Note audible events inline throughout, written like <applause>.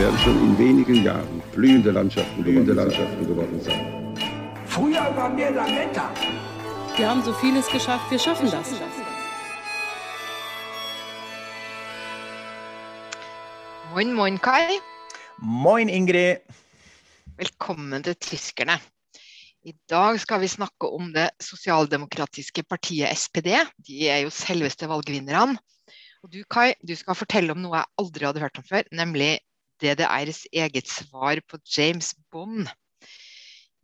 Werden schon in wenigen Jahren blühende Landschaften, blühende Landschaften geworden sein. Früher waren wir Lametta. Wir haben so vieles geschafft, wir schaffen das. Moin, moin, Kai. Moin, Ingrid. Velkommen til Tyskerne. I dag skal vi snakke om det sosialdemokratiske partiet SPD. De er jo selveste valgvinnerne. Og du Kai, du skal fortelle om noe jeg aldri hadde hørt om før, nemlig DDRs eget svar på James Bond.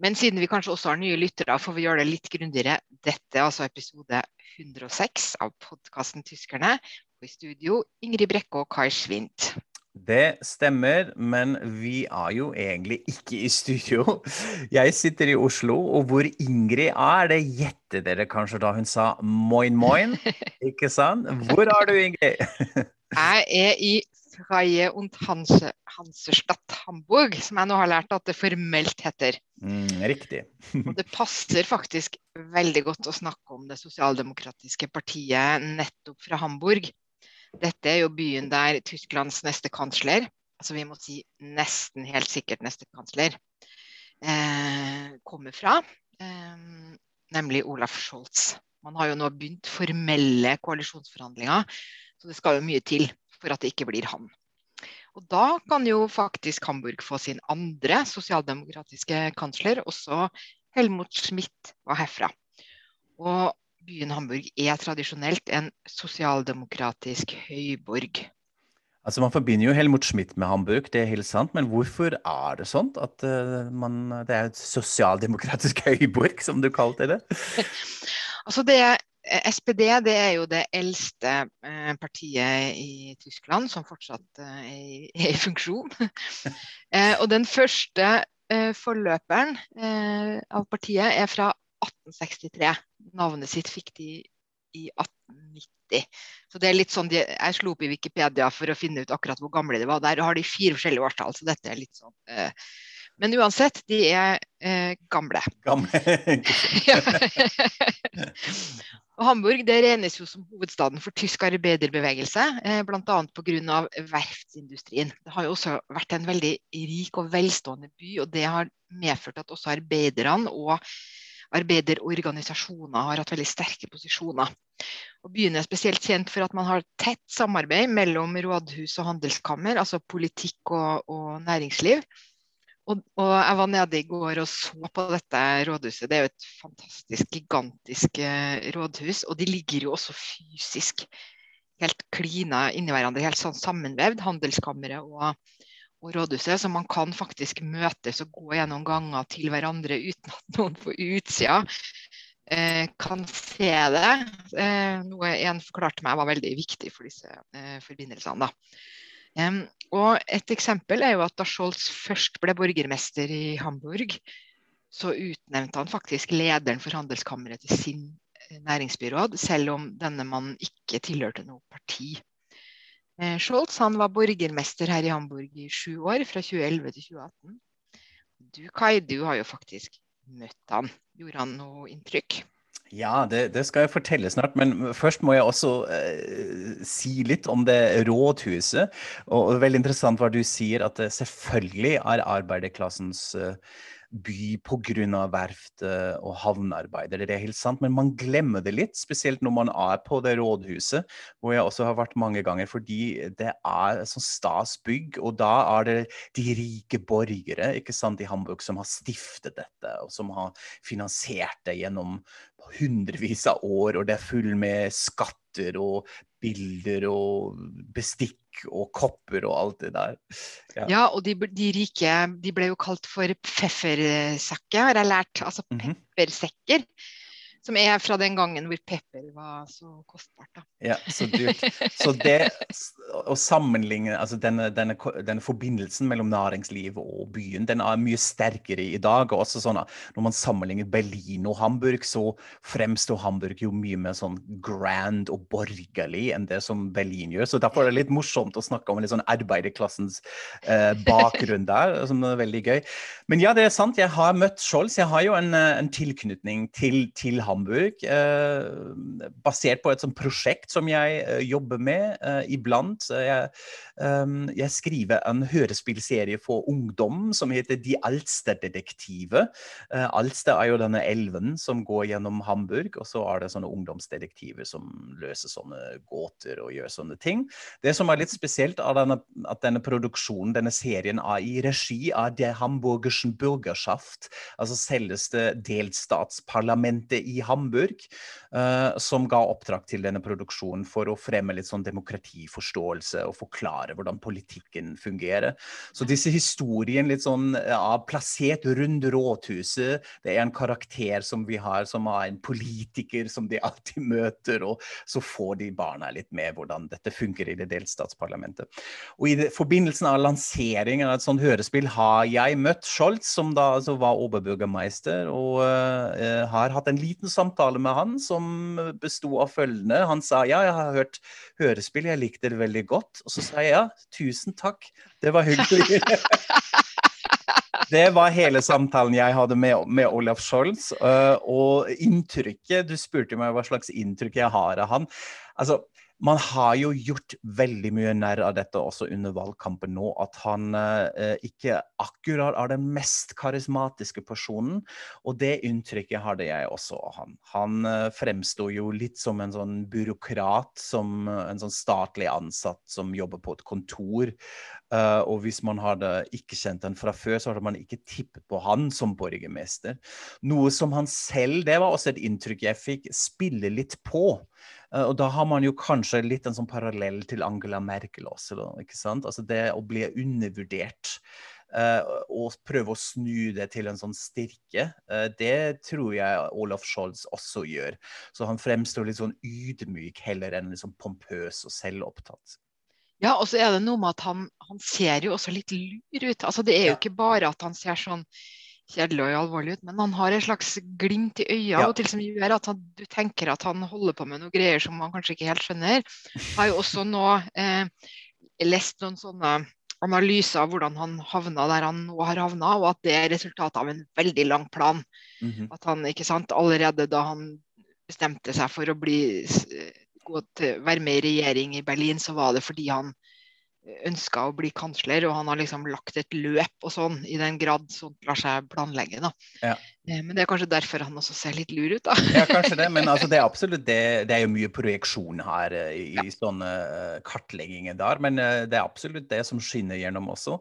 Men siden vi kanskje også har nye lyttere, får vi gjøre det litt grundigere. Dette er altså episode 106 av podkasten Tyskerne. Og i studio Ingrid Brekke og Kai Schwint. Det stemmer, men vi er jo egentlig ikke i studio. Jeg sitter i Oslo, og hvor Ingrid er, det gjetter dere kanskje da hun sa moin moin, <laughs> ikke sant? Hvor er du, Ingrid? Jeg er i Freie und Hanse, Hansestadt Hamburg, som jeg nå har lært at det formelt heter. Mm, riktig. og det passer faktisk veldig godt å snakke om det sosialdemokratiske partiet nettopp fra Hamburg. Dette er jo byen der Tysklands neste kansler, altså vi må si nesten helt sikkert neste kansler, eh, kommer fra. Eh, nemlig Olaf Scholz. Man har jo nå begynt formelle koalisjonsforhandlinger, så det skal jo mye til for at det ikke blir han. Og da kan jo faktisk Hamburg få sin andre sosialdemokratiske kansler, også Helmut Schmidt var herfra. Og byen Hamburg er tradisjonelt en sosialdemokratisk høyborg. Altså Man forbinder jo Helmut Schmidt med Hamburg, det er helt sant. Men hvorfor er det sånn at uh, man, det er et sosialdemokratisk <laughs> høyborg, som du kalte det? <laughs> altså det SPD det er jo det eldste eh, partiet i Tyskland som fortsatt eh, er, <laughs> er i funksjon. <laughs> eh, og den første eh, forløperen eh, av partiet er fra 1863. Navnet sitt fikk de i 1890. Så det er litt sånn, de, Jeg slo opp i Wikipedia for å finne ut akkurat hvor gamle de var. Der har de fire forskjellige årstall, så dette er litt sånn eh, men uansett, de er eh, gamle. Gamle. <laughs> og Hamburg det regnes jo som hovedstaden for tysk arbeiderbevegelse, eh, bl.a. pga. verftsindustrien. Det har jo også vært en veldig rik og velstående by, og det har medført at også arbeiderne og arbeiderorganisasjoner har hatt veldig sterke posisjoner. Og Byen er spesielt kjent for at man har tett samarbeid mellom rådhus og handelskammer, altså politikk og, og næringsliv. Og, og, jeg var nede i går og så på dette rådhuset. Det er jo et fantastisk, gigantisk eh, rådhus. Og de ligger jo også fysisk helt klina inni hverandre, helt sånn sammenvevd, handelskammeret og, og, rådhuset. Så man kan faktisk møtes og gå gjennom ganger til hverandre uten at noen på utsida eh, kan se det. Eh, noe en forklarte meg var veldig viktig for disse eh, forbindelsene. da. Og Et eksempel er jo at da Scholz først ble borgermester i Hamburg, så utnevnte han faktisk lederen for handelskammeret til sin eh, næringsbyråd, selv om denne mannen ikke tilhørte noe parti. Eh, Scholz han var borgermester her i Hamburg i sju år, fra 2011 til 2018. Du Kai, du har jo faktisk møtt han. Gjorde han noe inntrykk? Ja, det, det, skal jeg fortelle snart. Men først må jeg også eh, si litt om det rådhuset. Og, og veldig interessant hva du sier, at det selvfølgelig er arbeiderklassens eh, by pga. verft og havnearbeidere. Det er helt sant, men man glemmer det litt, spesielt når man er på det rådhuset, hvor jeg også har vært mange ganger, fordi det er sånn stas bygg, og da er det de rike borgere ikke sant, i Hamburg som har stiftet dette, og som har finansiert det gjennom hundrevis av år, og det er full med skatter og bilder og bestikk og kopper og alt det der. Ja, ja og de, de, rike de ble jo kalt for pfeffersakke, har jeg lært. Altså mhm. peppersekker. Som er fra den gangen hvor pepper var så kostbart. da. Ja, så dyrt. Så det å sammenligne altså denne, denne, denne, forbindelsen mellom næringslivet og byen, den er mye sterkere i dag. og også sånn Når man sammenligner Berlin og Hamburg, så fremstår Hamburg jo mye mer sånn grand og borgerlig enn det som Berlin gjør. Så derfor er det litt morsomt å snakke om litt sånn arbeiderklassens eh, bakgrunn der, som er veldig gøy. Men ja, det er sant, jeg har møtt Scholz. Jeg har jo en, en tilknytning til, til Hamburg. Hamburg, eh, basert på et sånt prosjekt som jeg eh, jobber med eh, iblant. Jeg, jeg, skriver en hørespillserie for ungdom som heter De Alsterdetektive. Alster er jo denne elven som går gjennom Hamburg, og så er det sånne ungdomsdetektiver som løser sånne gåter og gjør sånne ting. Det som er litt spesielt, er denne, at denne produksjonen, denne serien, er i regi av det hamburgersen Bürgerschaft, altså selveste delstatsparlamentet i Hamburg, uh, som ga oppdrag til denne produksjonen for å fremme litt sånn demokratiforståelse og forklare hvordan politikken fungerer. Så disse historiene litt sånn ja, plassert rundt rådhuset. Det er en karakter som vi har, som er en politiker som de alltid møter, og så får de barna litt med hvordan dette funker i det delstatsparlamentet. Og i det, forbindelsen av lanseringen av et sånt hørespill har jeg møtt Scholz, som da altså var oberburgermeister, og uh, har hatt en liten samtale med han som besto av følgende. Han sa ja, jeg har hørt hørespill, jeg likte det veldig godt. Og så sa jeg ja, tusen takk, det var hyggelig. <laughs> Det var hele samtalen jeg hadde med, med Olaf Scholz. Uh, og inntrykket Du spurte meg hva slags inntrykk jeg har av han. Altså, man har jo gjort veldig mye nær av dette også under valgkampen nå, at han eh, ikke akkurat er den mest karismatiske personen. Og det inntrykket hadde jeg også av han. Han eh, fremsto jo litt som en sånn byråkrat, som en sånn statlig ansatt som jobber på et kontor. Eh, og hvis man hadde ikke kjent han fra før, så hadde man ikke tippet på han som borgermester. Noe som han selv, det var også et inntrykk jeg fikk, spiller litt på. Uh, og da har man jo kanskje litt en sånn parallell til Angela Merkel også. ikke sant? Altså det å bli undervurdert. Uh, og prøve å snu det til en sånn styrke. Uh, det tror jeg Olaf Scholz også gjør. Så han fremstår litt sånn ydmyk heller enn liksom pompøs og selvopptatt. Ja, og så er det noe med at han, han ser jo også litt lur ut. Altså, det er jo ikke bare at han ser sånn kjedelig og alvorlig ut, men han har et slags glimt i øya ja. og til som gjør at han, du tenker at han holder på med noen greier som man kanskje ikke helt skjønner. Jeg har jo også nå eh, lest noen sånne analyser av hvordan han havna der han nå har havna, og at det er resultatet av en veldig lang plan. Mm -hmm. At han, ikke sant, allerede da han bestemte seg for å bli til, være med i regjering i Berlin, så var det fordi han ønska å bli kansler, og han har liksom lagt et løp og sånn, i den grad sånt lar seg planlegge. da. Ja. Eh, men det er kanskje derfor han også ser litt lur ut, da. ja, kanskje det, men altså, det er <laughs> absolutt det. Det er jo mye projeksjon her eh, i, i sånne uh, kartlegginger der, men uh, det er absolutt det som skinner gjennom også.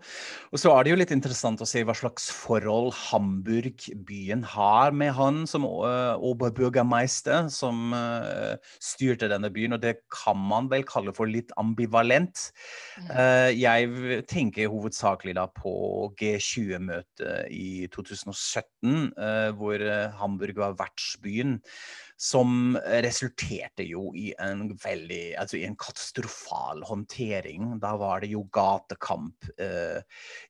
Og så er det jo litt interessant å se hva slags forhold Hamburg, byen, har med han som uh, oberbürgermeister, som styrte denne byen, og det kan man vel kalle for litt ambivalent. Eh, jeg tenker hovedsakelig da på G20-møtet i 2017, eh, hvor eh, Hamburg var vertsbyen. Som resulterte jo i en veldig Altså i en katastrofal håndtering. Da var det jo gatekamp eh,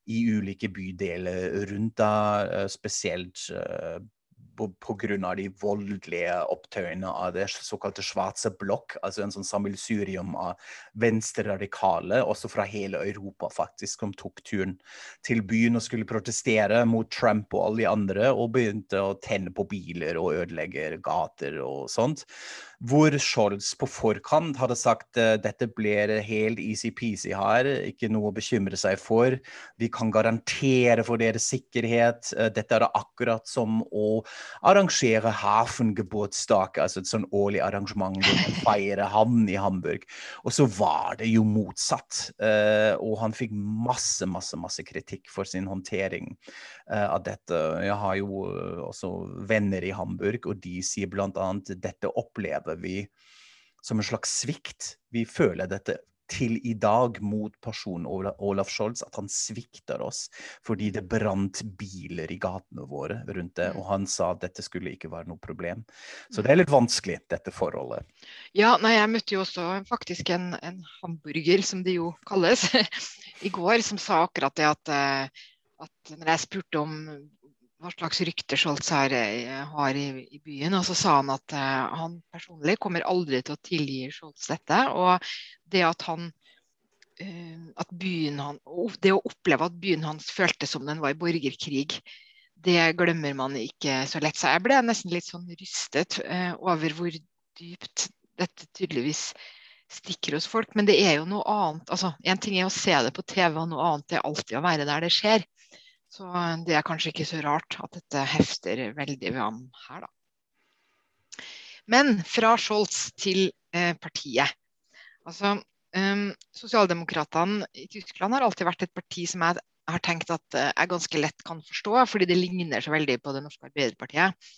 i ulike bydeler rundt da, spesielt eh, pga. de voldelige opptøyene av det såkalte svarte blokk, altså en sånn sammelsurium av venstreradikale, også fra hele Europa, faktisk, som tok turen til byen og skulle protestere mot Trump og alle de andre, og begynte å tenne på biler og ødelegge gater og sånt hvor Scholz på forkant hadde sagt uh, dette blir helt easy-peasy her, ikke noe å bekymre seg for. Vi kan garantere for deres sikkerhet. Uh, dette er akkurat som å arrangere Hafengeburtstag, altså et sånn årlig arrangement hvor man <laughs> feirer havn i Hamburg. Og så var det jo motsatt. Uh, og han fikk masse, masse, masse kritikk for sin håndtering av dette. Jeg har jo også venner i Hamburg, og de sier bl.a. dette opplever opplever vi som en slags svikt. Vi føler dette til i dag mot personen Olaf Scholz at han svikter oss fordi det brant biler i gatene våre rundt det. Mm. Og han sa at dette skulle ikke være noe problem. Så det er litt vanskelig, dette forholdet. Ja, nei, jeg møtte jo også faktisk en, en hamburger, som det jo kalles, <laughs> i går, som sa akkurat det at, eh, at når jeg spurte om hva slags rykte Scholz har, eh, har i, i, byen. Og så sa han at uh, han personlig kommer aldri til å tilgi Scholz dette. Og det at han uh, at byen han, Det å oppleve at byen hans føltes som den var i borgerkrig, det glemmer man ikke så lett. Så jeg ble nesten litt sånn rystet uh, over hvor dypt dette tydeligvis stikker hos folk. Men det er jo noe annet. altså En ting er å se det på TV, og noe annet er alltid å være der det skjer. Så det er kanskje ikke så rart at dette hefter veldig ved ham her, da. Men fra Scholz til eh, partiet. Altså, um, Sosialdemokratene i Tyskland har alltid vært et parti som jeg har tenkt at eh, jeg ganske lett kan forstå, fordi det ligner så veldig på det norske Arbeiderpartiet.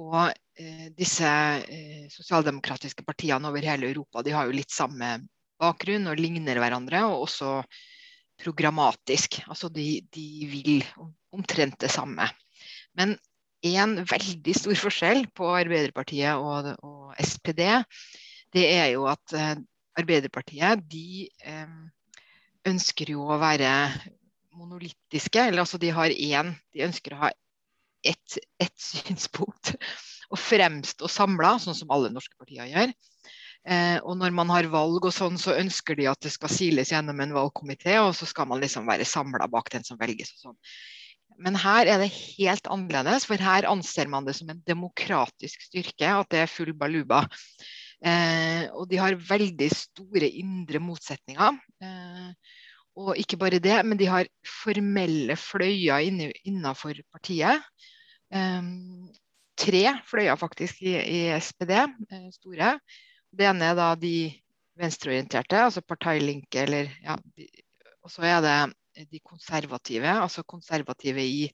Og eh, disse eh, sosialdemokratiske partiene over hele Europa de har jo litt samme bakgrunn og ligner hverandre. og også programmatisk. Altså de, de vil omtrent det samme. Men en veldig stor forskjell på Arbeiderpartiet og, og SPD, det er jo at eh, Arbeiderpartiet de eh, ønsker jo å være monolittiske. Eller altså de har én De ønsker å ha ett et synspunkt <laughs> og fremstå samla, sånn som alle norske partier gjør. Eh, og når man har valg og sånn, så ønsker de at det skal siles gjennom en valgkomité, og så skal man liksom være samla bak den som velges og sånn. Men her er det helt annerledes, for her anser man det som en demokratisk styrke at det er full baluba. Eh, og de har veldig store indre motsetninger. Eh, og ikke bare det, men de har formelle fløyer innafor partiet. Eh, tre fløyer faktisk i, i SPD, eh, store. Det ene er da de venstreorienterte, altså parteilinke, eller ja, Og så er det de konservative, altså konservative i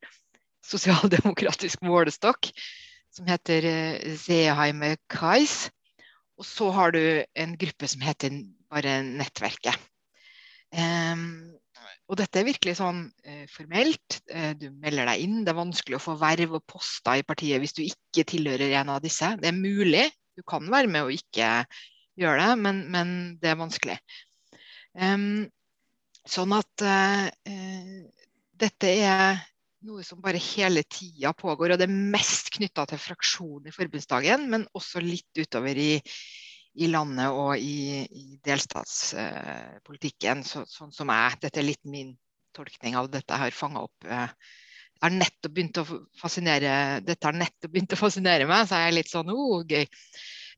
sosialdemokratisk målestokk, som heter Zeheime eh, Kais. Og så har du en gruppe som heter bare Nettverket. Um, og dette er virkelig sånn uh, formelt. Uh, du melder deg inn. Det er vanskelig å få verv og poster i partiet hvis du ikke tilhører en av disse. Det er mulig, du kan være med og ikke gjøre det, men, men det er vanskelig. Um, sånn at uh, dette er noe som bare hele tida pågår. Og det er mest knytta til fraksjonen i forbundsdagen, men også litt utover i, i landet og i, i delstatspolitikken, så, sånn som jeg. Dette er litt min tolkning av dette jeg har fanga opp. Uh, har nettopp begynt å fascinere, dette har nettopp begynt å fascinere meg, så jeg er litt sånn oh, gøy.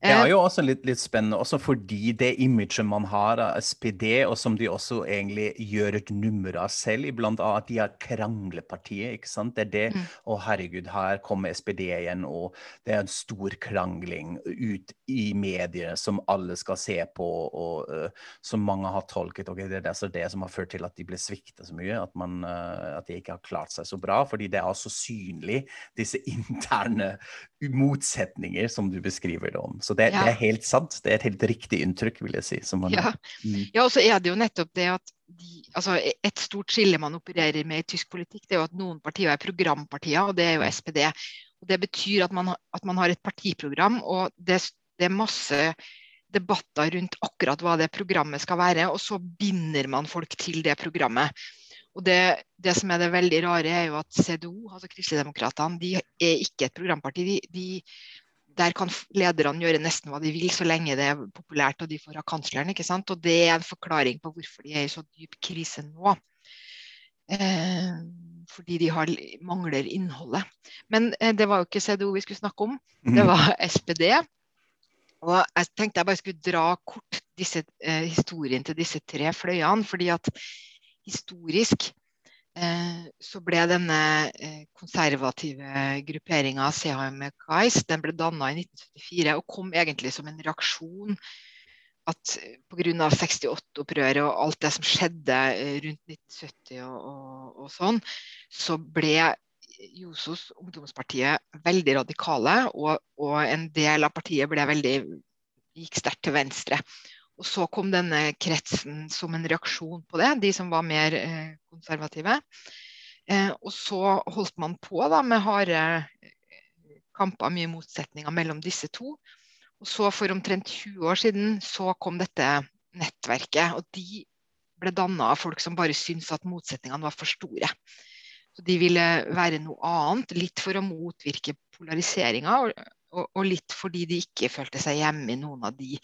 Det er jo også litt, litt, spennende, også fordi det imaget man har av SPD, og som de også egentlig gjør et nummer av selv iblant, av at de er kranglepartiet. ikke sant? Det er det mm. Å, herregud, her kommer SPD igjen, og det er en stor krangling ut i medier som alle skal se på, og uh, som mange har tolket. ok, Det er altså det som har ført til at de ble svikta så mye, at, man, uh, at de ikke har klart seg så bra. Fordi det er så synlig, disse <laughs> interne motsetninger som du beskriver det om. Så det, ja. det, er helt sant. Det er et helt riktig inntrykk, vil jeg si. Man, ja. Mm. ja, og så er det jo nettopp det at de, altså et stort skille man opererer med i tysk politikk, det er jo at noen partier er programpartier, og det er jo SPD. Og Det betyr at man, at man har et partiprogram, og det, det er masse debatter rundt akkurat hva det programmet skal være, og så binder man folk til det programmet. Og det, det, som er det veldig rare, er jo at CDO, altså Kristelig Demokratene, de er ikke et programparti. De, de, der kan lederne gjøre nesten hva de vil, så lenge det er populært og de får av kansleren. ikke sant? Og det er en forklaring på hvorfor de er i så dyp krise nå. Eh, fordi de har, mangler innholdet. Men eh, det var jo ikke CDO vi skulle snakke om, det mhm. var SPD. Og jeg tenkte jeg bare skulle dra kort disse, eh, historien til disse tre fløyene. fordi at historisk så ble denne eh, konservative grupperinga CHM Kais den ble danna i 1974 og kom egentlig som en reaksjon at pga. 68-opprøret og alt det som skjedde eh, rundt 1970 og, og, og sånn, så ble Josos ungdomspartiet veldig radikale, og, og, en del av partiet ble veldig, gikk sterkt til venstre. Og så kom denne kretsen som en reaksjon på det, de som var mer eh, konservative. Eh, og så holdt man på da, med harde kamper, mye motsetninger mellom disse to. Og så for omtrent 20 år siden så kom dette nettverket. Og de ble danna av folk som bare syntes at motsetningene var for store. Så De ville være noe annet, litt for å motvirke polariseringa, og, og, og, litt fordi de ikke følte seg hjemme i noen av de.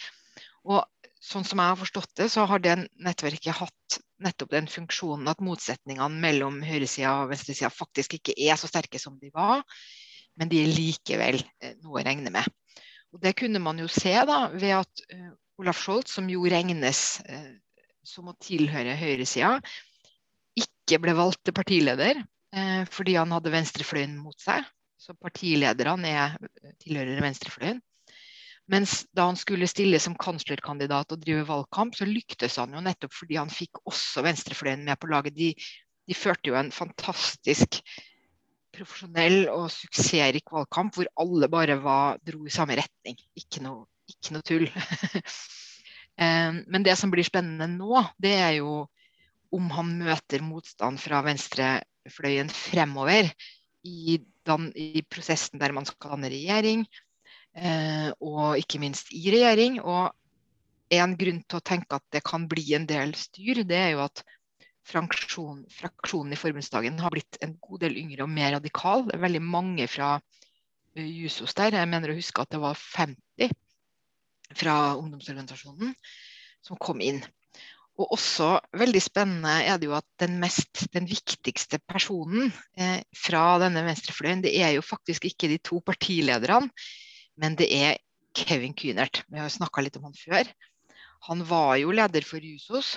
Og sånn som jeg har forstått det, så har det nettverket hatt nettopp den funksjonen at motsetningene mellom høyresida og venstresida faktisk ikke er så sterke som de var men de er likevel eh, noe å regne med. Og Det kunne man jo se da, ved at uh, Olaf Scholz, som jo regnes uh, som å tilhøre høyresida, ikke ble valgt til partileder fordi han hadde venstrefløyen mot seg. Så partilederne er, tilhører venstrefløyen. Mens da han skulle stille som kanslerkandidat og drive valgkamp, så lyktes han jo nettopp fordi han fikk også venstrefløyen med på laget. De, de førte jo en fantastisk profesjonell og suksessrik valgkamp hvor alle bare var, dro i samme retning. Ikke noe, ikke noe tull. <laughs> Men det som blir spennende nå, det er jo om han møter motstand fra venstrefløyen fremover i, den, i prosessen der man skal danne regjering, eh, og ikke minst i regjering. Og en grunn til å tenke at det kan bli en del styr, det er jo at fraksjon, fraksjonen i forbundsdagen har blitt en god del yngre og mer radikal. Det er veldig mange fra uh, Jusos der. Jeg mener å huske at det var 50 fra ungdomsorganisasjonen som kom inn. Og også veldig spennende er det jo at den, mest, den viktigste personen eh, fra denne venstrefløyen, det er jo faktisk ikke de to partilederne, men det er Kevin Kühnert. Vi har snakka litt om han før. Han var jo leder for Jusos.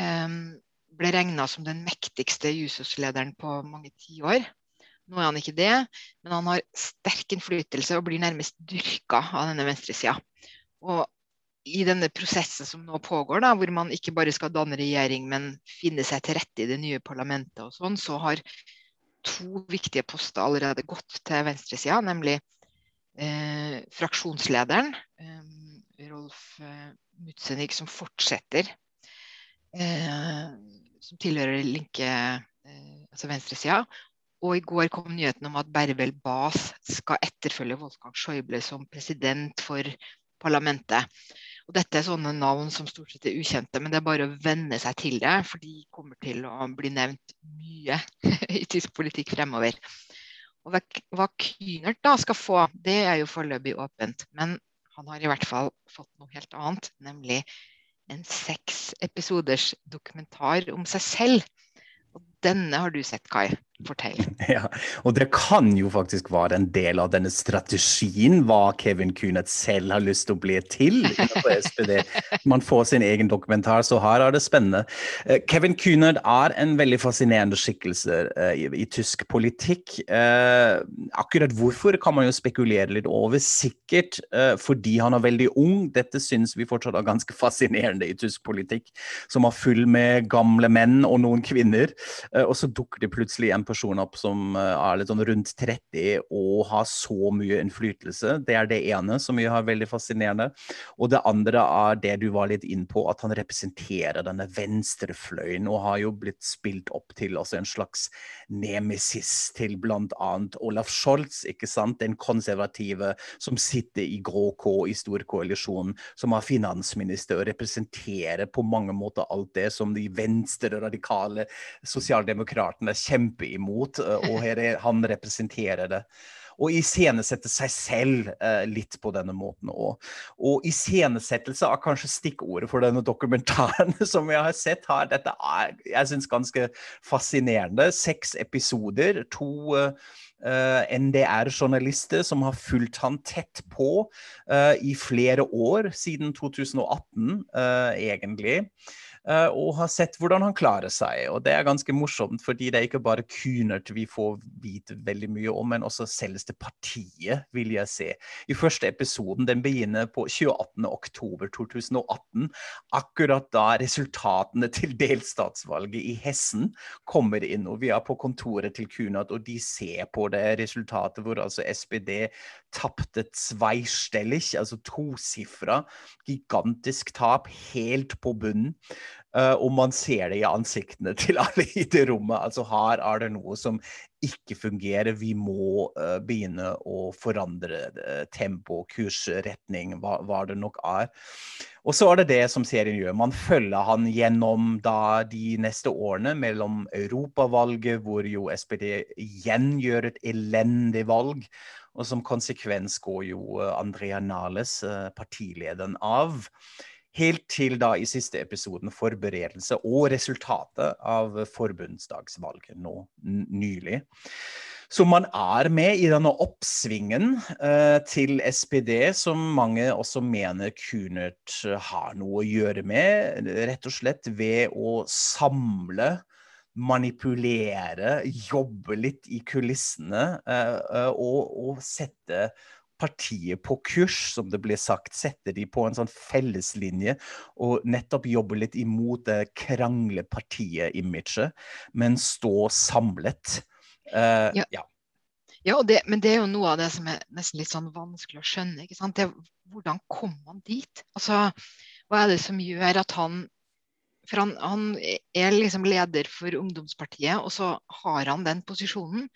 Um, ble regna som den mektigste Jusos-lederen på mange tiår. Nå er han ikke det, men han har sterk innflytelse og blir nærmest dyrka av denne venstresida. Og i denne prosessen som nå pågår, da, hvor man ikke bare skal danne regjering, men finne seg til rette i det nye parlamentet og sånn, så har to viktige poster allerede gått til venstresida, nemlig eh, fraksjonslederen, eh, Rolf eh, Mutsenig, som fortsetter eh, som tilhører linke, eh, altså venstresida. Og i går kom nyheten om at Bervel Bas skal etterfølge Wolfgang Schäuble som president for parlamentet. Og dette er sånne navn som stort sett er ukjente, men det er bare å venne seg til det. For de kommer til å bli nevnt mye <laughs> i tysk politikk fremover. Og hva Kynert da skal få, det er jo foreløpig åpent. Men han har i hvert fall fått noe helt annet, nemlig en seks episoders dokumentar om seg selv. Og denne har du sett, Kai. Fortell. <laughs> Ja, og det kan jo faktisk være en del av denne strategien, hva Kevin Kunet selv har lyst til å bli til. <laughs> Man får sin egen dokumentar, så her er det spennende. Eh, Kevin Kunet er en veldig fascinerende skikkelse uh, i, tysk politikk. Uh, akkurat hvorfor kan man jo spekulere litt over. Sikkert fordi han er veldig ung. Dette syns vi fortsatt er ganske fascinerende i tysk politikk, som er full med gamle menn og noen kvinner. Og så dukker det plutselig en person opp som eh, er litt sånn rundt 30 og har så mye innflytelse. Det er det ene som vi har veldig fascinerende. Og det andre er det du var litt inn på, at han representerer denne venstrefløyen og har jo blitt spilt opp til altså en slags nemesis til bl.a. Olaf Scholz, ikke sant? den konservative som sitter i grå K i storkoalisjonen, som er finansminister og representerer på mange måter alt det som de venstre radikale sosialdemokratene kjemper imot, kjempeimot, og her er, han representerer det. Og iscenesette seg selv eh, litt på denne måten òg. Og iscenesettelse er kanskje stikkordet for denne dokumentaren <laughs> som jeg har sett her. Dette er jeg synes, ganske fascinerende. Seks episoder. To eh, NDR-journalister som har fulgt han tett på eh, i flere år, siden 2018 uh, egentlig. Eh, og har sett hvordan han klarer seg. Og det er ganske morsomt, fordi det er ikke bare Kunert vi får vite veldig mye om, men også selveste partiet, vil jeg se. I første episoden, den begynner på 28. oktober 2018, akkurat da resultatene til delstatsvalget i Hessen kommer inn. Og vi er på kontoret til Kunert, og de ser på det resultatet hvor altså SPD tapte zweistellig, altså tosifra, gigantisk tap helt på bunnen. Uh, og man ser det i ansiktene <laughs> til alle i det rommet. Altså her er det noe som ikke fungerer. Vi må uh, begynne å forandre uh, tempo, kursretning, hva, hva, det nok er. Og så er det det som serien gjør. Man følger han gjennom da de neste årene mellom europavalget, hvor jo SPD igjen gjør et elendig valg, og som konsekvens går jo Andrea Nales, partilederen, av helt til da i siste episoden forberedelse og resultatet av forbundsdagsvalget nå nylig. Så man er med i denne oppsvingen eh, til SPD, som mange også mener Kunert har noe å gjøre med, rett og slett ved å samle manipulere, jobbe litt i kulissene eh, eh og, og, sette partiet på kurs, som det blir sagt. Setter de på en sånn felleslinje og nettopp jobber litt imot det kranglepartiet-imaget, men stå samlet. Uh, ja. ja. ja det, men det er jo noe av det som er nesten litt sånn vanskelig å skjønne. ikke sant? Det, hvordan kom man dit? Altså, Hva er det som gjør at han For han, han er liksom leder for ungdomspartiet, og så har han den posisjonen.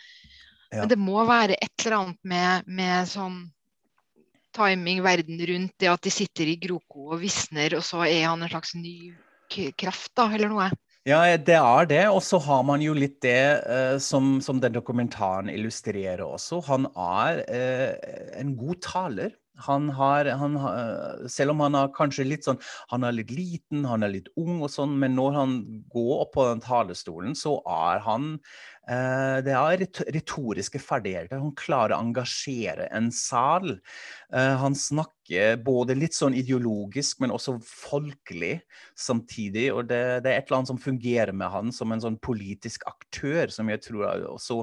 Ja. Men det må være et eller annet med, med sånn timing verden rundt, det at de sitter i Groko og visner, og så er han en slags ny kraft, da, eller noe? Ja, det er det. Og så har man jo litt det uh, som, som, den dokumentaren illustrerer også. Han er uh, en god taler. Han har, han har, selv om han er kanskje litt sånn Han er litt liten, han er litt ung og sånn, men når han går opp på den talerstolen, så er han Det er retoriske ferdigheter. Han klarer å engasjere en sal. Eh, han snakker både litt sånn ideologisk, men også folkelig samtidig. Og det, det, er et eller annet som fungerer med han som en sånn politisk aktør, som jeg tror også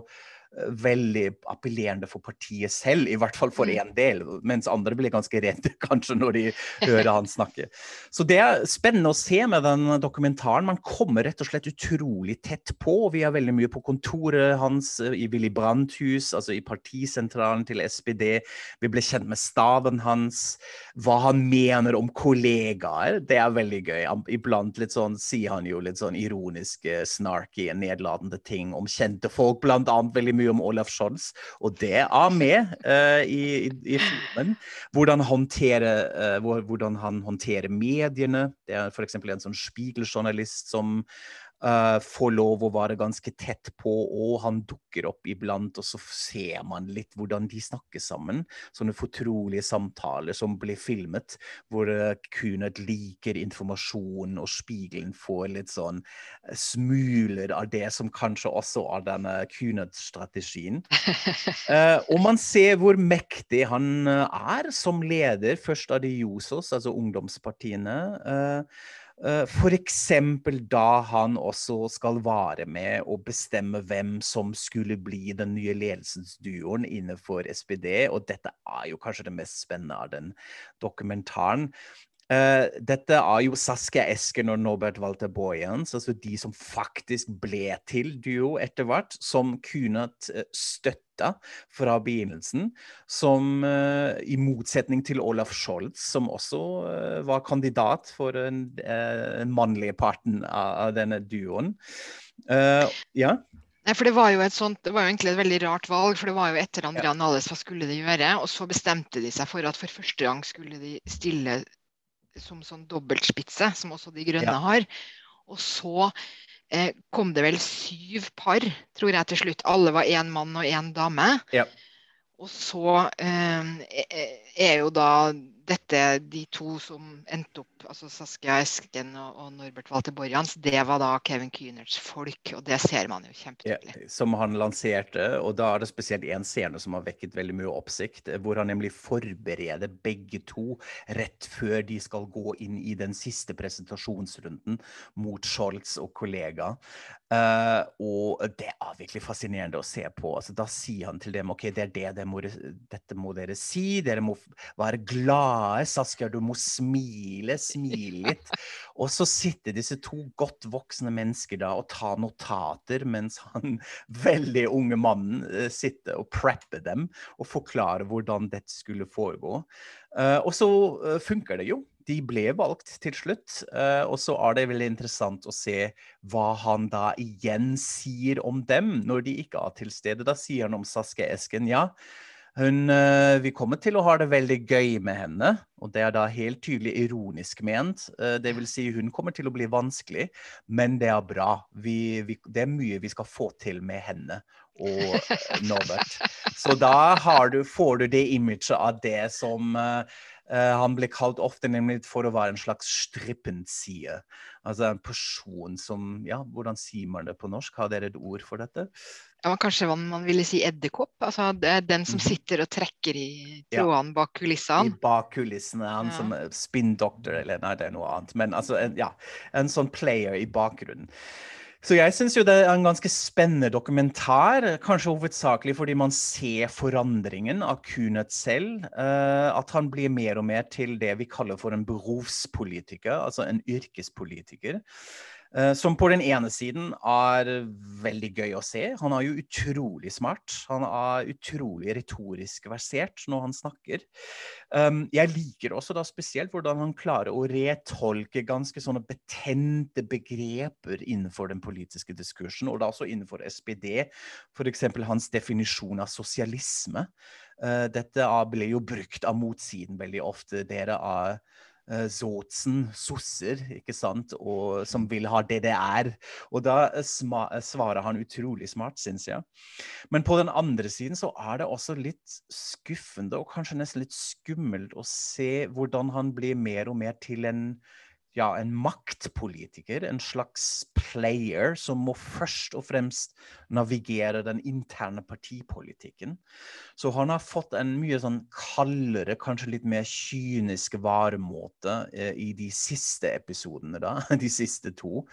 veldig appellerende for partiet selv, i hvert fall for én mm. del. Mens andre blir ganske redde <laughs> kanskje når de hører han snakke. Så det er spennende å se med den dokumentaren. Man kommer rett og slett utrolig tett på. Vi er veldig mye på kontoret hans eh, i Willy Brandt-hus, altså i partisentralen til SPD. Vi ble kjent med staven hans. Hva han mener om kollegaer, det er veldig gøy. Iblant litt sånn, sier han jo litt sånn ironiske, snarky, nedlatende ting om kjente folk, blant annet veldig mye mye om Olaf Scholz, og det er med uh, i, i, filmen. Hvordan, håndtere, uh, hvordan han håndterer mediene. Det er f.eks. en sånn Spiegel-journalist som uh, får lov å være ganske tett på, og han dukker opp iblant, og så ser man litt hvordan de snakker sammen. Sånne fortrolige samtaler som blir filmet, hvor uh, Kunert liker informasjon, og Spiegelen får litt sånn uh, smuler av det som kanskje også er denne Kunert-strategien. Uh, <laughs> og man ser hvor mektig han er som leder, først av de Josos, altså ungdomspartiene. Uh, Eh, F.eks. da han også skal være med og bestemme hvem som skulle bli den nye ledelsesduoen innenfor SPD. Og dette er jo kanskje det mest spennende av den dokumentaren. Uh, dette er jo Saskia Esken og Norbert Walter Boyens, altså de som faktisk ble til duo etter hvert, som kunne uh, støtta fra begynnelsen. Som uh, i motsetning til Olaf Scholz, som også var kandidat for den mannlige parten av, denne duoen. ja. Nei, for Det var jo et sånt, det var jo egentlig et veldig rart valg. for det var jo Etter Andrea ja. Nales, hva skulle de gjøre? Og så bestemte de seg for at for første gang skulle de stille som sånn dobbeltspitse, som også De grønne ja. har. Og så eh, kom det vel syv par, tror jeg til slutt. Alle var én mann og én dame. Ja. Og så eh, er jo da dette, de to som endte opp, altså Saskia Esken og, og Norbert Walter Borjans, det var da Kevin Kühnerts folk, og det ser man jo kjempetydelig. Ja, som han lanserte, og da er det spesielt én scene som har vekket veldig mye oppsikt, hvor han nemlig forbereder begge to rett før de skal gå inn i den siste presentasjonsrunden mot Scholz og kollega. Uh, og det er virkelig fascinerende å se på. Altså, da sier han til dem ok, det er det, det må, dette må dere si, dere må være glade, Saskia, du må smile, smile litt. Og så sitter disse to godt voksne mennesker da og tar notater, mens han <laughs> veldig unge mannen uh, sitter og prepper dem og forklarer hvordan dette skulle foregå. Uh, og så uh, funker det jo. De ble valgt til slutt. og så er det veldig interessant å se hva han da igjen sier om dem når de ikke er til stede. Da sier han om Saskia Esken ja. Hun, eh, vi kommer til å ha det veldig gøy med henne, og det er da helt tydelig ironisk ment. Eh, det vil si hun kommer til å bli vanskelig, men det er bra. Vi, vi, det er mye vi skal få til med henne og <laughs> Norbert. Så da du, får du det imaget av det som uh, han blir kalt ofte nemlig for å være en slags strippenside. Altså en person som Ja, hvordan sier man det på norsk? Har dere et ord for dette? Ja, kanskje hva man ville si edderkopp. Altså den som mhm. sitter og trekker i trådene ja. bak kulissene. I bak kulissene. Han ja. som spin doctor, eller nei, det er noe annet. Men altså, en, ja, en sånn player i bakgrunnen. Så jeg syns jo det er en ganske spennende dokumentar. Kanskje hovedsakelig fordi man ser forandringen av Kunet selv. Uh, at han blir mer og mer til det vi kaller for en behovspolitiker, altså en yrkespolitiker. Eh, som på den ene siden er veldig gøy å se. Han er jo utrolig smart. Han er utrolig retorisk versert når han snakker. Um, jeg liker også da spesielt hvordan han klarer å retolke ganske sånne betente begreper innenfor den politiske diskursen, og da også innenfor SPD. F.eks. hans definisjon av sosialisme. Uh, dette ble jo brukt av motsiden veldig ofte. Dere er uh, Zotzen, sosser, ikke sant, og som vil ha DDR. Og da uh, svarer han utrolig smart, syns jeg. Men på den andre siden så er det også litt skuffende og kanskje nesten litt skummelt å se hvordan han blir mer og mer til en ja, en maktpolitiker, en slags player, som må først og fremst navigere den interne partipolitikken. Så han har fått en mye sånn kaldere, kanskje litt mer kynisk varemåte eh, i de siste episodene, da, <laughs> de siste to.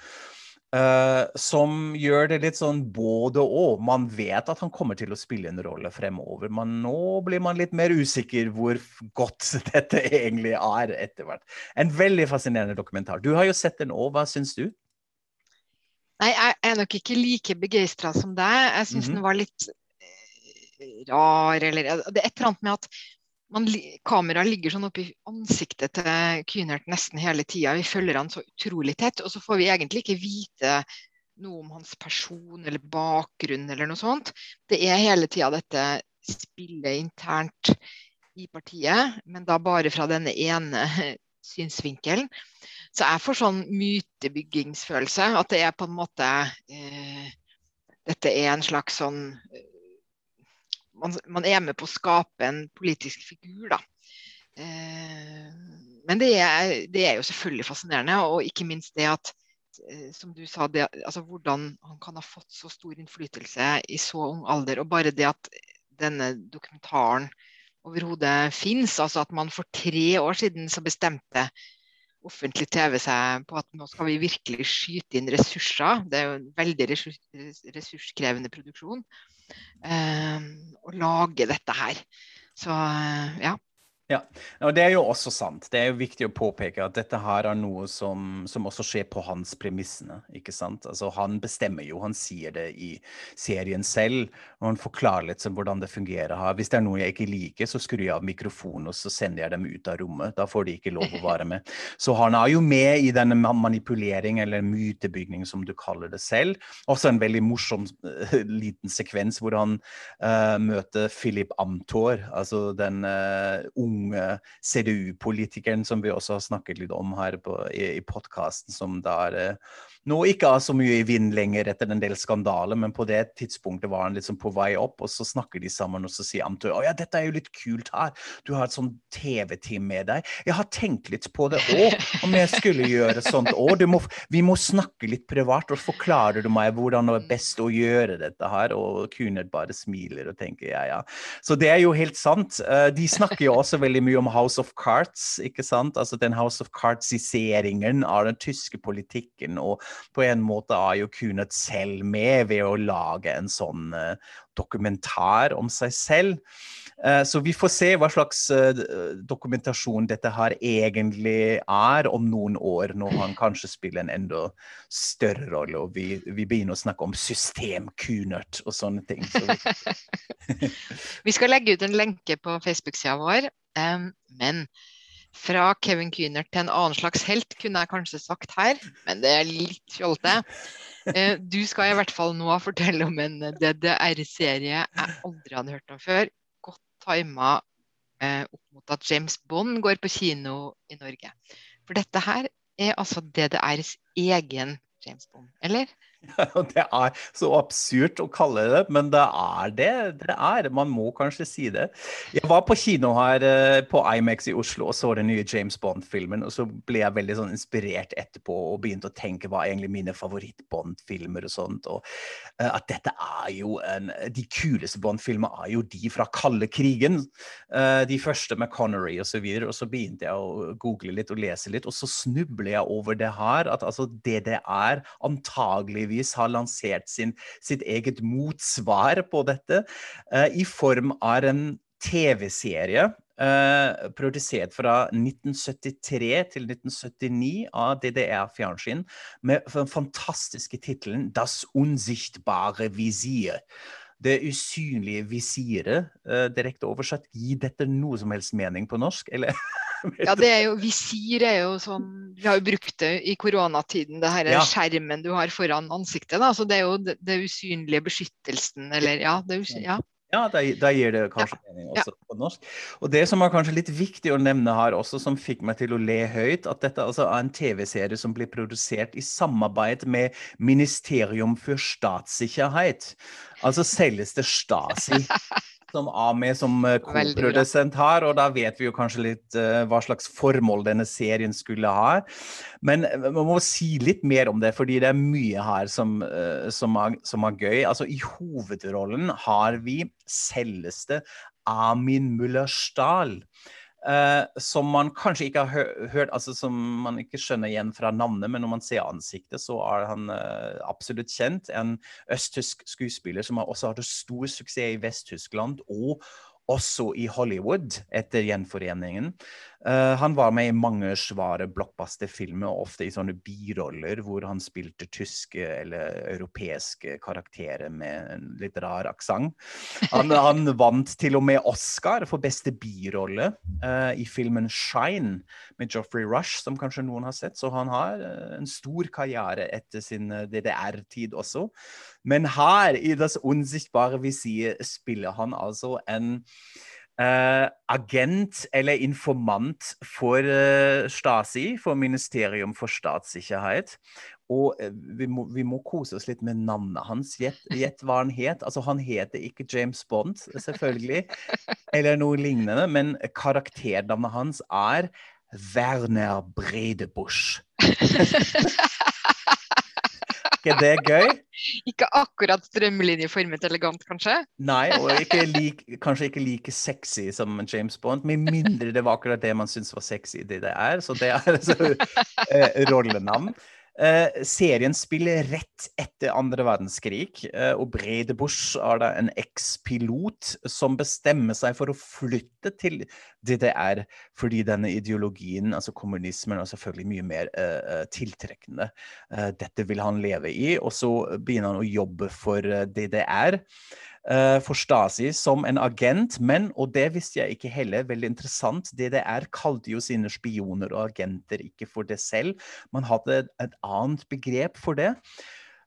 Uh, som gjør det litt sånn både og. Man vet at han kommer til å spille en rolle fremover, men nå blir man litt mer usikker hvor godt <laughs> dette egentlig er etter hvert. En veldig fascinerende dokumentar. Du har jo sett den òg, hva syns du? Nei, jeg er nok ikke like begeistra som deg. Jeg syns mm -hmm. den var litt eh, rar, eller Det er et eller annet med at man, kameraet ligger sånn oppi ansiktet til Kynert nesten hele tida. Vi følger han så utrolig tett. Og så får vi egentlig ikke vite noe om hans person eller bakgrunn eller noe sånt. Det er hele tida dette spillet internt i partiet, men da bare fra denne ene <laughs> synsvinkelen. Så jeg får sånn mytebyggingsfølelse. At det er på en måte eh, Dette er en slags sånn man, man, er med på å skape en politisk figur, da. Eh, men det er, det er, jo selvfølgelig fascinerende, og ikke minst det at eh, som du sa, det, altså hvordan han kan ha fått så stor innflytelse i så ung alder. Og bare det at denne dokumentaren overhodet fins. Altså at man for tre år siden så bestemte offentlig TV seg på at nå skal vi virkelig skyte inn ressurser. Det er jo en veldig ressurskrevende produksjon å ehm, lage dette her. Så eh, ja. Ja, og Det er jo også sant. Det er jo viktig å påpeke at dette her er noe som, som også skjer på hans premissene. ikke sant? Altså Han bestemmer jo, han sier det i serien selv, og han forklarer litt som hvordan det fungerer her. Hvis det er noe jeg ikke liker, så skrur jeg av mikrofonen og så sender jeg dem ut av rommet. Da får de ikke lov å være med. <laughs> Så han er jo med i denne manipulering, eller mytebygging som du kaller det selv. Også en veldig morsom uh, liten sekvens hvor han uh, møter Philip Amthor, altså den uh, unge unge CDU-politikeren som vi også har snakket litt om her på, i, i podkasten, som der eh, nå ikke har så mye i vind lenger etter en del skandaler, men på det tidspunktet var han liksom på vei opp, og så snakker de sammen, og så sier Amtøy å ja, dette er jo litt kult her, du har et sånn TV-team med deg. Jeg har tenkt litt på det òg, om jeg skulle gjøre sånt òg. Vi må snakke litt privat, og forklarer du meg hvordan det er best å gjøre dette her? Og Kunert bare smiler og tenker ja, ja. Så det er jo helt sant. Eh, de snakker jo også veldig mye om House of Cards, ikke sant? Altså den House of Cards-iseringen av den tyske politikken. og på en måte er jo Kunert selv med ved å lage en sånn uh, dokumentar om seg selv. Uh, så vi får se hva slags uh, dokumentasjon dette her egentlig er om noen år, når han kanskje spiller en enda større rolle, og vi, vi begynner å snakke om system-Kunert og sånne ting. Så vi... <laughs> vi skal legge ut en lenke på Facebook-sida vår, men fra Kevin Kühner til en annen slags helt, kunne jeg kanskje sagt her, men det er litt fjollete. Eh, du skal i hvert fall nå fortelle om en DDR-serie jeg aldri hadde hørt om før. Godt tima eh, opp mot at James Bond går på kino i Norge. For dette her er altså DDRs egen James Bond, eller? <laughs> det er så absurd å kalle det, men det er det. Det er. Man må kanskje si det. Jeg var på kino her eh, på Imax i Oslo og så den nye James Bond-filmen. Og så ble jeg veldig sånn inspirert etterpå og begynte å tenke hva er egentlig mine favoritt-Bond-filmer og sånt. Og uh, at dette er jo en De kuleste Bond-filmene er jo de fra kalde krigen. Uh, de første med Connery og så videre. Og så begynte jeg å google litt og lese litt, og så snubler jeg over det her. At altså er antagelig tydeligvis har lansert sin, sitt eget motsvar på dette uh, i form av en TV-serie Uh, produsert fra 1973 til 1979 av DDR-fjernsyn, med den fantastiske tittelen 'Das unsichtbare Visier'. Det usynlige visiret, uh, direkte oversatt, gir dette noe som helst mening på norsk, eller? <laughs> <laughs> Ja, det er jo, Visir er jo sånn Vi har jo brukt det i koronatiden, det her ja. skjermen du har foran ansiktet. da, så Det er jo det, det usynlige beskyttelsen, eller ja. det ja. Ja, da, da, gir det kanskje ja. mening også ja. på norsk. Og det som er kanskje litt viktig å nevne her også, som fikk meg til å le høyt, at dette altså er en TV-serie som blir produsert i samarbeid med Ministerium for statssikkerhet. Altså selveste Stasi. <laughs> som Ami som eh, koprodusent har, og da vet vi jo kanskje litt uh, hva slags formål denne serien skulle ha. Men uh, man må si litt mer om det, fordi det er mye her som, uh, som, er, som er, gøy. Altså I hovedrollen har vi selveste Amin Müller-Stahl. Uh, som man kanskje ikke har hørt, altså som man ikke skjønner igjen fra navnet, men når man ser ansiktet, så er han uh, absolutt kjent. En østtysk skuespiller som har også hatt stor suksess i Vest-Tyskland og også i Hollywood etter gjenforeningen. Uh, han var med i mange svære blockbuster-filmer, ofte i sånne biroller hvor han spilte tyske eller europeiske karakterer med en litt rar aksent. Han, <laughs> han, vant til og med Oscar for beste birolle uh, i filmen 'Shine' med Joffrey Rush, som kanskje noen har sett. Så han har uh, en stor karriere etter sin DDR-tid også. Men her, i Das unsichtbare visier, spiller han altså en Uh, agent eller informant for uh, Stasi, for Ministerium for statssikkerhet. Og uh, vi, må, vi, må, kose oss litt med navnet hans. Gjett hva han het. Altså, han heter ikke James Bond, selvfølgelig, <laughs> eller noe lignende, men karakternavnet hans er Werner Bredebusch. <laughs> ikke det gøy? <laughs> Ikke akkurat strømlinjeformet elegant, kanskje? Nei, og ikke like, kanskje ikke like sexy som James Bond, med mindre det var akkurat det man syntes var sexy det det er. Så det er altså eh, rollenavn. Uh, serien spiller rett etter andre verdenskrig, eh, og Brede Busch er da en ekspilot som bestemmer seg for å flytte til DDR fordi denne ideologien, altså kommunismen, er selvfølgelig mye mer eh, tiltrekkende. dette vil han leve i, og så begynner han å jobbe for DDR uh, for Stasi som en agent, men, og det visste jeg ikke heller, veldig interessant, DDR kalte jo sine spioner og agenter ikke for det selv. Man hadde et annet begrep for det,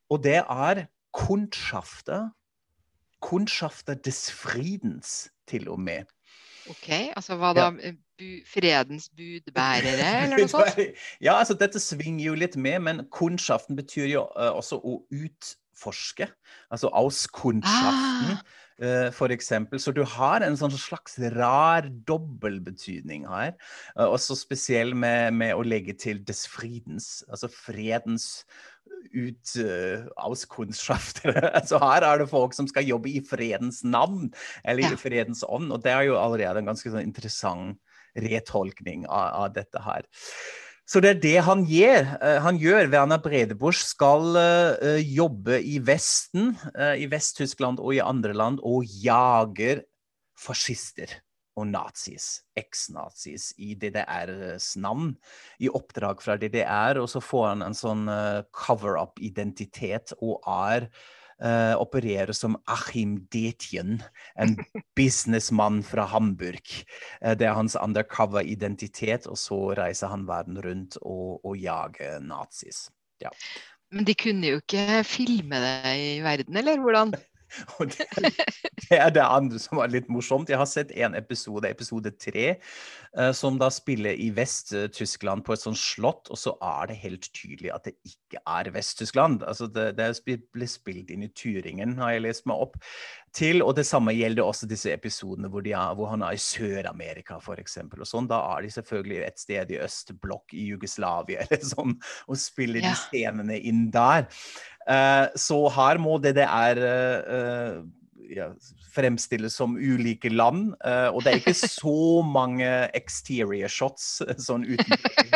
og det er Kundschafter. Kundschafter des Friedens, til og med. OK, altså hva da? Bu, fredens budbærere, eller noe <laughs> sånt? Ja, altså dette svinger jo litt med, men kundschaften betyr jo uh, også å utforske. Altså auskundschaften, Ah. uh, for eksempel. Så du har en sånn slags rar dobbeltbetydning her. Uh, også spesiell med, med å legge til des Friedens, altså fredens ut uh, auskundschaftere. altså <laughs> her er det folk som skal jobbe i fredens navn, eller Ja. i fredens ånd. Og det er jo allerede en ganske sånn interessant retolkning av, av dette her. Så det er det han gjør. Eh, han gjør. Werner Bredebusch skal eh, jobbe i Vesten, eh, i Vest-Tyskland og i andre land, og jager fascister og nazis, eks-nazis, i DDRs navn, i oppdrag fra DDR. Og så får han en sånn eh, cover-up-identitet og er eh, opererer som Achim Detjen, en <laughs> businessmann fra Hamburg. Uh, det er hans undercover-identitet, og så reiser han verden rundt og, og jager nazis. Ja. Men de kunne jo ikke filme det i verden, eller hvordan? <laughs> Og det, det er det andre som var litt morsomt. Jeg har sett en episode, episode tre, som da spiller i Vest-Tyskland på et sånt slott, og så er det helt tydelig at det ikke er Vest-Tyskland. Altså det, det ble spilt inn i Turingen, har jeg lest meg opp til. Og det samme gjelder også disse episodene hvor, de er, hvor han er i Sør-Amerika, f.eks. Og sånn. Da er de selvfølgelig et sted i østblokk i Jugoslavia <laughs> eller sånn, og spiller Ja. de scenene inn der. Uh, så her må DDR uh, ja, fremstilles som ulike land, eh, og det er ikke så <laughs> mange exterior shots eh, sånn utenfor.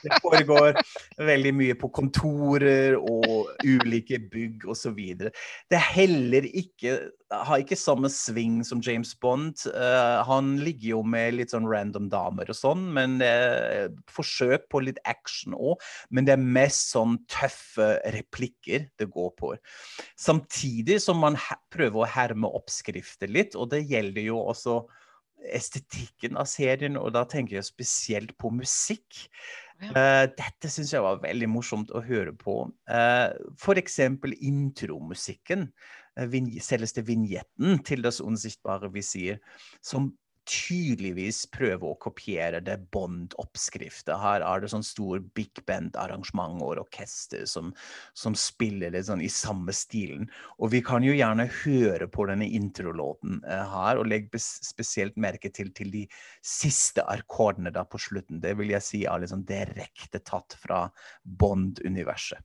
Det foregår veldig mye på kontorer og ulike bygg osv. Det er heller ikke har ikke samme sving som James Bond. Eh, han ligger jo med litt sånn random damer og sånn, men forsøk på litt action òg. Men det er mest sånn tøffe replikker det går på. Samtidig som man prøver å herme oppskrifter litt, og det gjelder jo også estetikken av serien, og da tenker jeg spesielt på musikk. Eh, dette syns jeg var veldig morsomt å høre på. Uh, F.eks. intromusikken, uh, vin selveste vignetten til Das unsichtbare visir, som tydeligvis prøve å kopiere det Bond-oppskriftet. Her er det sånn stor big band-arrangement og orkester som, som spiller litt sånn i samme stilen. Og vi kan jo gjerne høre på denne introlåten eh, her, og legge spesielt merke til, til de siste akkordene da på slutten. Det vil jeg si er liksom direkte tatt fra Bond-universet.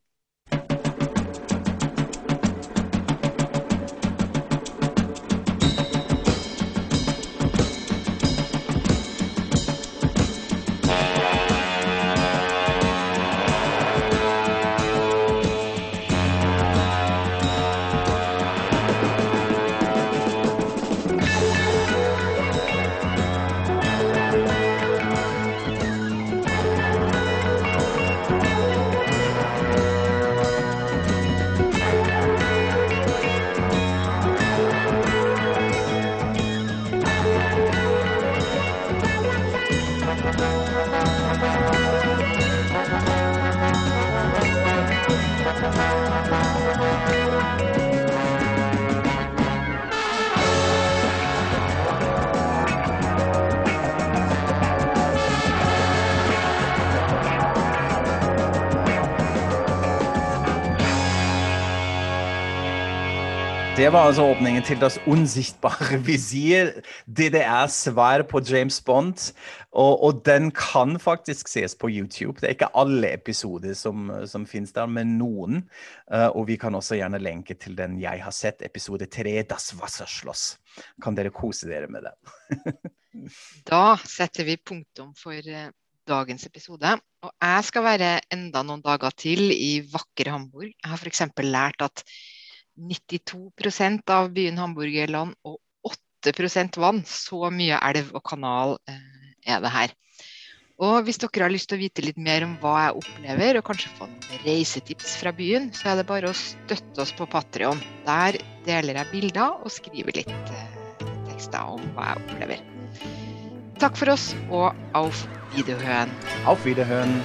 Var altså åpningen til Das unsichtbare <laughs> visir, DDRs svar på James Bond. Og, og den kan faktisk ses på YouTube. Det er ikke alle episoder som, som finnes der, men noen. Uh, og vi kan også gjerne lenke til den jeg har sett, episode tre, Das Wasserschloss. Kan dere kose dere med det? <laughs> Da setter vi punktum for eh, dagens episode. Og jeg skal være enda noen dager til i vakre Hamburg. Jeg har f.eks. lært at 92% av byen Hamburg er og 8% vann. Så mye elv og kanal eh, er det her. Og hvis dere har lyst til å vite litt mer om hva jeg opplever, og kanskje få noen reisetips fra byen, så er det bare å støtte oss på Patrion. Der deler jeg bilder og skriver litt eh, tekster om hva jeg opplever. Takk for oss, og auf Wiederhøen. Auf Wiederhören!